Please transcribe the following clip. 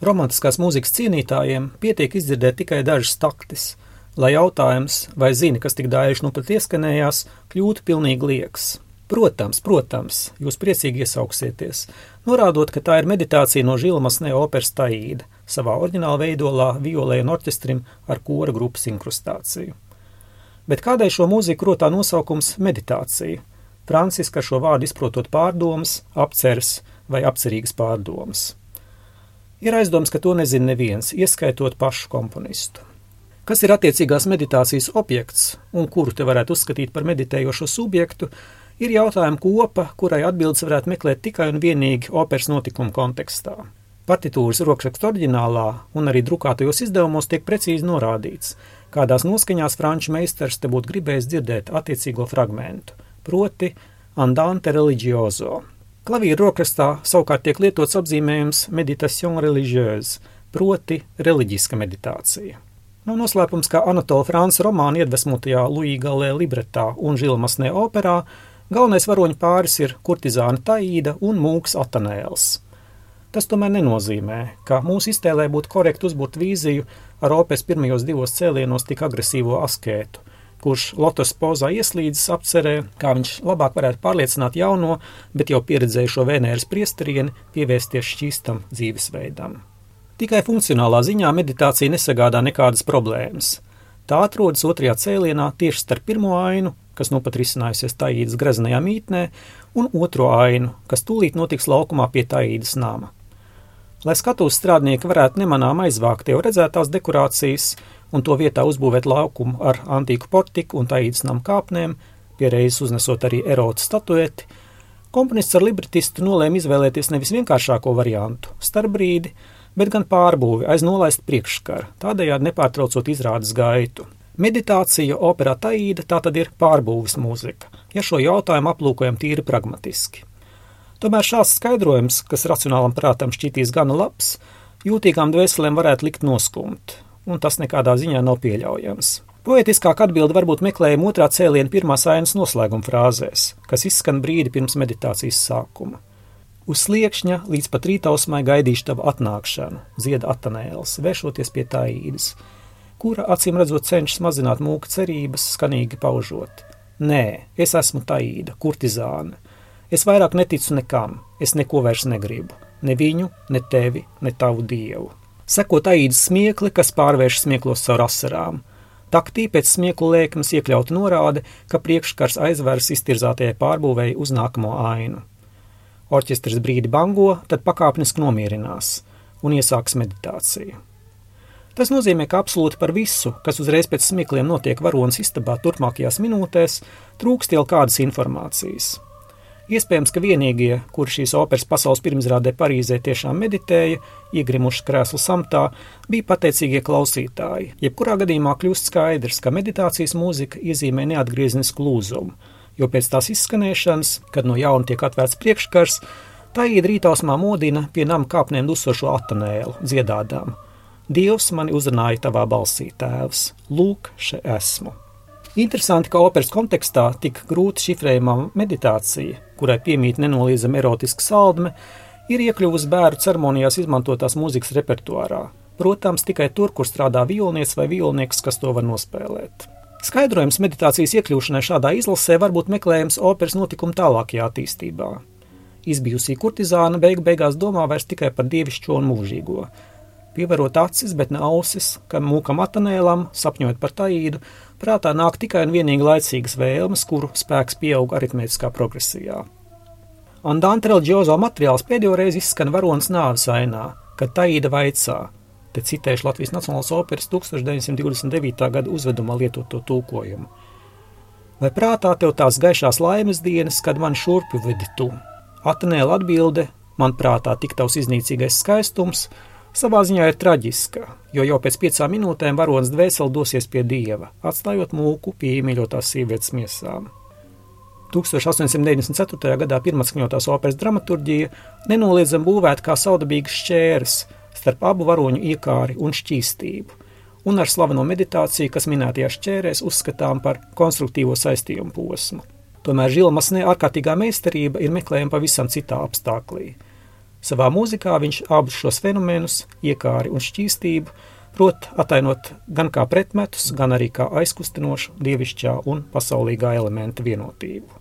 Romantiskās mūzikas cienītājiem pietiek izdzirdēt tikai dažas taktis, lai jautājums, vai zini, kas tik dājuši nu pat ieskanējās, kļūtu pilnīgi liekas. Protams, protams, jūs priecīgi iesauksieties, norādot, ka tā ir meditācija no Žilmas ne operas taīda, savā oriģināla veidolā violēna orķestrim ar kora grupas inkrustāciju. Bet kādēļ šo mūziku rotā nosaukums meditācija? Franciska šo vārdu izprotot pārdomas, apceres vai apcerīgas pārdomas. Ir aizdoms, ka to nezina neviens, ieskaitot pašu komponistu. Kas ir attiecīgās meditācijas objekts un kuru te varētu uzskatīt par meditējošo subjektu, ir jautājuma kopa, kurai atbildes varētu meklēt tikai un vienīgi operas notikumu kontekstā. Partitūras rokrakstu oriģinālā un arī drukātajos izdevumos tiek precīzi norādīts, kādās noskaņās franču meistars te būtu gribējis dzirdēt attiecīgo fragmentu, proti Andante religioso, Klavīra rokastā savukārt tiek lietots apzīmējums meditation religieuse, proti reliģiska meditācija. Nav no noslēpums, ka Anatola Franca romāna iedvesmotajā Luija Galē libretā un Žilmasnē operā galvenais varoņu pāris ir kurtizāna Taīda un mūks Atanēls. Tas tomēr nenozīmē, ka mūsu iztēlē būtu korekti uzbūrt vīziju ar operas pirmajos divos cēlienos tik agresīvo askētu, kurš lotus pozā ieslīdis apcerē, kā viņš labāk varētu pārliecināt jauno, bet jau pieredzējušo Vēnēras priesterieni pievērsties šķīstam dzīvesveidam. Tikai funkcionālā ziņā meditācija nesagādā nekādas problēmas. Tā atrodas otrajā cēlienā tieši starp pirmo ainu, kas nu pat risinājusies Taīdas greznajā mītnē, un otro ainu, kas tūlīt notiks laukumā pie Taīdas nama. Lai skatuves strādnieki varētu nemanām aizvākt jau redzētās dekorācijas, un to vietā uzbūvēt laukumu ar antīku portiku un taīdas namu kāpnēm, pierēzes uznesot arī erotu statueti, komponists ar libretistu nolēma izvēlēties nevis vienkāršāko variantu - starpbrīdi, bet gan pārbūvi aiz nolaist priekšskara, tādējādi nepārtraucot izrādes gaitu. Meditācija, operā taīda, tā tad ir pārbūves mūzika, ja šo jautājumu aplūkojam tīri pragmatiski. Tomēr šāds skaidrojums, kas racionālam prātam šķitīs gana labs, jūtīgām dvēselēm varētu likt noskumt, un tas nekādā ziņā nav pieļaujams. Poetiskāk atbilde varbūt meklējama otrā cēliena pirmās ainas noslēguma frāzēs, kas izskan brīdi pirms meditācijas sākuma. Uz sliekšņa līdz pat rītausmai gaidīšu tavu atnākšanu, dzieda atanēls, vēršoties pie tā īdes, kura acīm redzot cenšas mazināt mūka cerības, skanīgi paužot. Nē, es esmu taīda, kurtizāne. Es vairāk neticu nekam, es neko vairs negribu. Ne viņu, ne tevi, ne tavu dievu. Sekot aīdas smiekli, kas pārvērš smieklos caur asarām. Taktī pēc smieklu lēkmes iekļauta norāde, ka priekškars aizveras iztirzātajai pārbūvēji uz nākamo ainu. Orķestris brīdi bango, tad pakāpeniski nomierinās un iesāks meditāciju. Tas nozīmē, ka absolūti par visu, kas uzreiz pēc smiekliem notiek varonas istabā turpmākajās minūtēs, trūkst jau kādas informācijas. Iespējams, ka vienīgie, kuri šīs operas pasaules pirmizrādē Parīzē tiešām meditēja, iegrimuši krēslu samtā, bija pateicīgie klausītāji. Jebkurā gadījumā kļūst skaidrs, ka meditācijas mūzika iezīmē neatgriezenisku lūzumu, jo pēc tās izskanēšanas, kad no jauna tiek atvērts priekškars, tā īdrītausmā modina pie nama kāpnēm dusošo atanēlu, dziedādām. Dievs mani uzrunāja tavā balsī, tēvs, lūk, še esmu. Interesanti, ka operas kontekstā tik grūti šifrējumā meditācija, kurai piemīt nenoliedzama erotiska saldme, ir iekļuvusi bērnu ceremonijās izmantotās mūzikas repertuārā. Protams, tikai tur, kur strādā vilnieks vai vilnieks, kas to var nospēlēt. Skaidrojums meditācijas iekļūšanai šādā izlasē var būt meklējams operas notikuma tālākajā attīstībā. Izbijusī kurtizāna beigu beigās domā vairs tikai par dievišķo un mūžīgo, Pievarot acis, bet ne ausis, kam mūkam atanēlam, sapņojot par taīdu, prātā nāk tikai un vienīgi laicīgas vēlmes, kuru spēks pieaug aritmētiskā progresijā. Andante religiozo materiāls pēdējo reizi izskan varonas nāves ainā, kad taīda vaicā, te citēšu Latvijas Nacionālās operas 1929. gada uzvedumā lietoto tulkojumu. Vai prātā tev tās gaišās laimes dienas, kad man šurpi vedi tu? Atanēla atbilde, man prātā tik tavs iznīcīgais skaistums – Savā ziņā ir traģiska, jo jau pēc piecām minūtēm varonis dvēseli dosies pie dieva, atstājot mūku pie iemīļotās sievietes miesām. 1894. gadā pirmatskaņotās operas dramaturģija nenoliedzami būvēta kā saudabīgs šķērs starp abu varoņu iekāri un šķīstību, un ar slaveno meditāciju, kas minētajā šķērēs uzskatām par konstruktīvo saistījumu posmu. Tomēr Žilmasnē ārkārtīgā meistarība ir meklējama pavisam citā apstāklī – Savā mūzikā viņš abus šos fenomenus, iekāri un šķīstību, prot atainot gan kā pretmetus, gan arī kā aizkustinošu, dievišķā un pasaulīgā elementa vienotību.